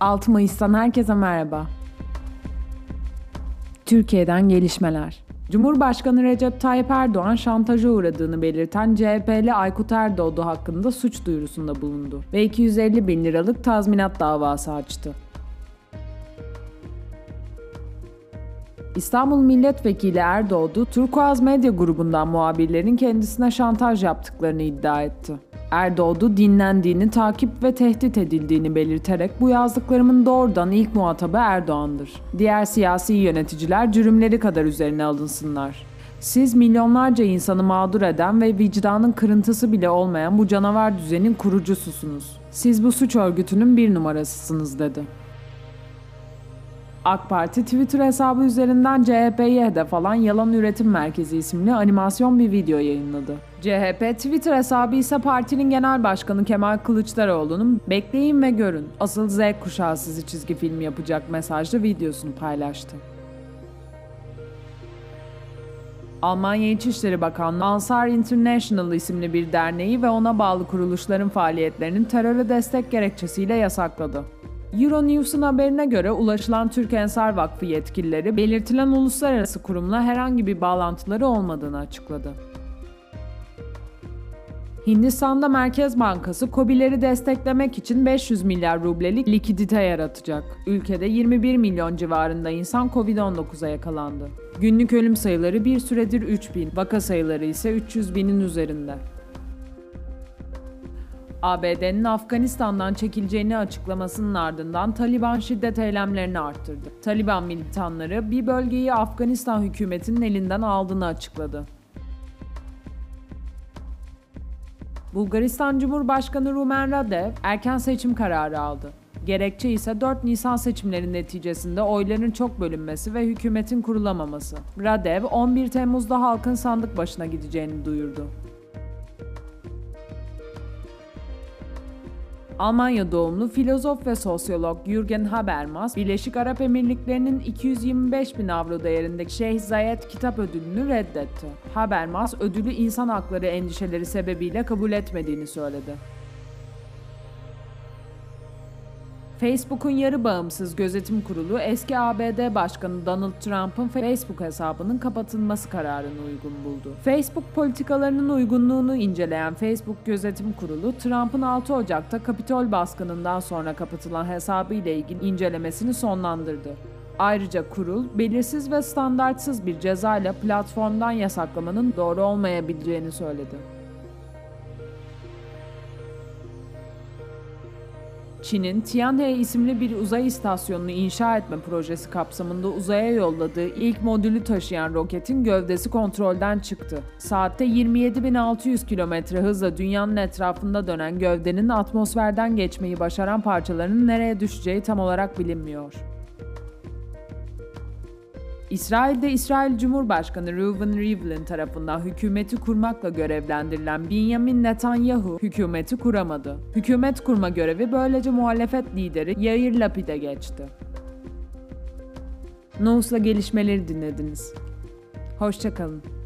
6 Mayıs'tan herkese merhaba. Türkiye'den gelişmeler. Cumhurbaşkanı Recep Tayyip Erdoğan şantaja uğradığını belirten CHP'li Aykut Erdoğdu hakkında suç duyurusunda bulundu ve 250 bin liralık tazminat davası açtı. İstanbul Milletvekili Erdoğdu, Turkuaz Medya grubundan muhabirlerin kendisine şantaj yaptıklarını iddia etti. Erdoğdu dinlendiğini, takip ve tehdit edildiğini belirterek bu yazdıklarımın doğrudan ilk muhatabı Erdoğan'dır. Diğer siyasi yöneticiler cürümleri kadar üzerine alınsınlar. Siz milyonlarca insanı mağdur eden ve vicdanın kırıntısı bile olmayan bu canavar düzenin kurucususunuz. Siz bu suç örgütünün bir numarasısınız dedi. AK Parti Twitter hesabı üzerinden CHP'yi hedef alan Yalan Üretim Merkezi isimli animasyon bir video yayınladı. CHP Twitter hesabı ise partinin genel başkanı Kemal Kılıçdaroğlu'nun "Bekleyin ve görün. Asıl Z kuşağı sizi çizgi film yapacak" mesajlı videosunu paylaştı. Almanya İçişleri Bakanlığı Ansar International isimli bir derneği ve ona bağlı kuruluşların faaliyetlerinin teröre destek gerekçesiyle yasakladı. Euronews'un haberine göre ulaşılan Türk Ensar Vakfı yetkilileri belirtilen uluslararası kurumla herhangi bir bağlantıları olmadığını açıkladı. Hindistan'da Merkez Bankası COBİ'leri desteklemek için 500 milyar rublelik likidite yaratacak. Ülkede 21 milyon civarında insan Covid-19'a yakalandı. Günlük ölüm sayıları bir süredir 3000, vaka sayıları ise 300 binin üzerinde. ABD'nin Afganistan'dan çekileceğini açıklamasının ardından Taliban şiddet eylemlerini arttırdı. Taliban militanları bir bölgeyi Afganistan hükümetinin elinden aldığını açıkladı. Bulgaristan Cumhurbaşkanı Rumen Radev erken seçim kararı aldı. Gerekçe ise 4 Nisan seçimlerinin neticesinde oyların çok bölünmesi ve hükümetin kurulamaması. Radev 11 Temmuz'da halkın sandık başına gideceğini duyurdu. Almanya doğumlu filozof ve sosyolog Jürgen Habermas, Birleşik Arap Emirlikleri'nin 225 bin avro değerindeki Şeyh Zayed kitap ödülünü reddetti. Habermas, ödülü insan hakları endişeleri sebebiyle kabul etmediğini söyledi. Facebook'un yarı bağımsız gözetim kurulu eski ABD Başkanı Donald Trump'ın Facebook hesabının kapatılması kararını uygun buldu. Facebook politikalarının uygunluğunu inceleyen Facebook Gözetim Kurulu, Trump'ın 6 Ocak'ta Kapitol baskınından sonra kapatılan hesabı ile ilgili incelemesini sonlandırdı. Ayrıca kurul, belirsiz ve standartsız bir ceza ile platformdan yasaklamanın doğru olmayabileceğini söyledi. Çin'in Tianhe isimli bir uzay istasyonunu inşa etme projesi kapsamında uzaya yolladığı ilk modülü taşıyan roketin gövdesi kontrolden çıktı. Saatte 27.600 km hızla dünyanın etrafında dönen gövdenin atmosferden geçmeyi başaran parçalarının nereye düşeceği tam olarak bilinmiyor. İsrail'de İsrail Cumhurbaşkanı Reuven Rivlin tarafından hükümeti kurmakla görevlendirilen Benjamin Netanyahu hükümeti kuramadı. Hükümet kurma görevi böylece muhalefet lideri Yair Lapid'e geçti. Nus'la gelişmeleri dinlediniz. Hoşçakalın.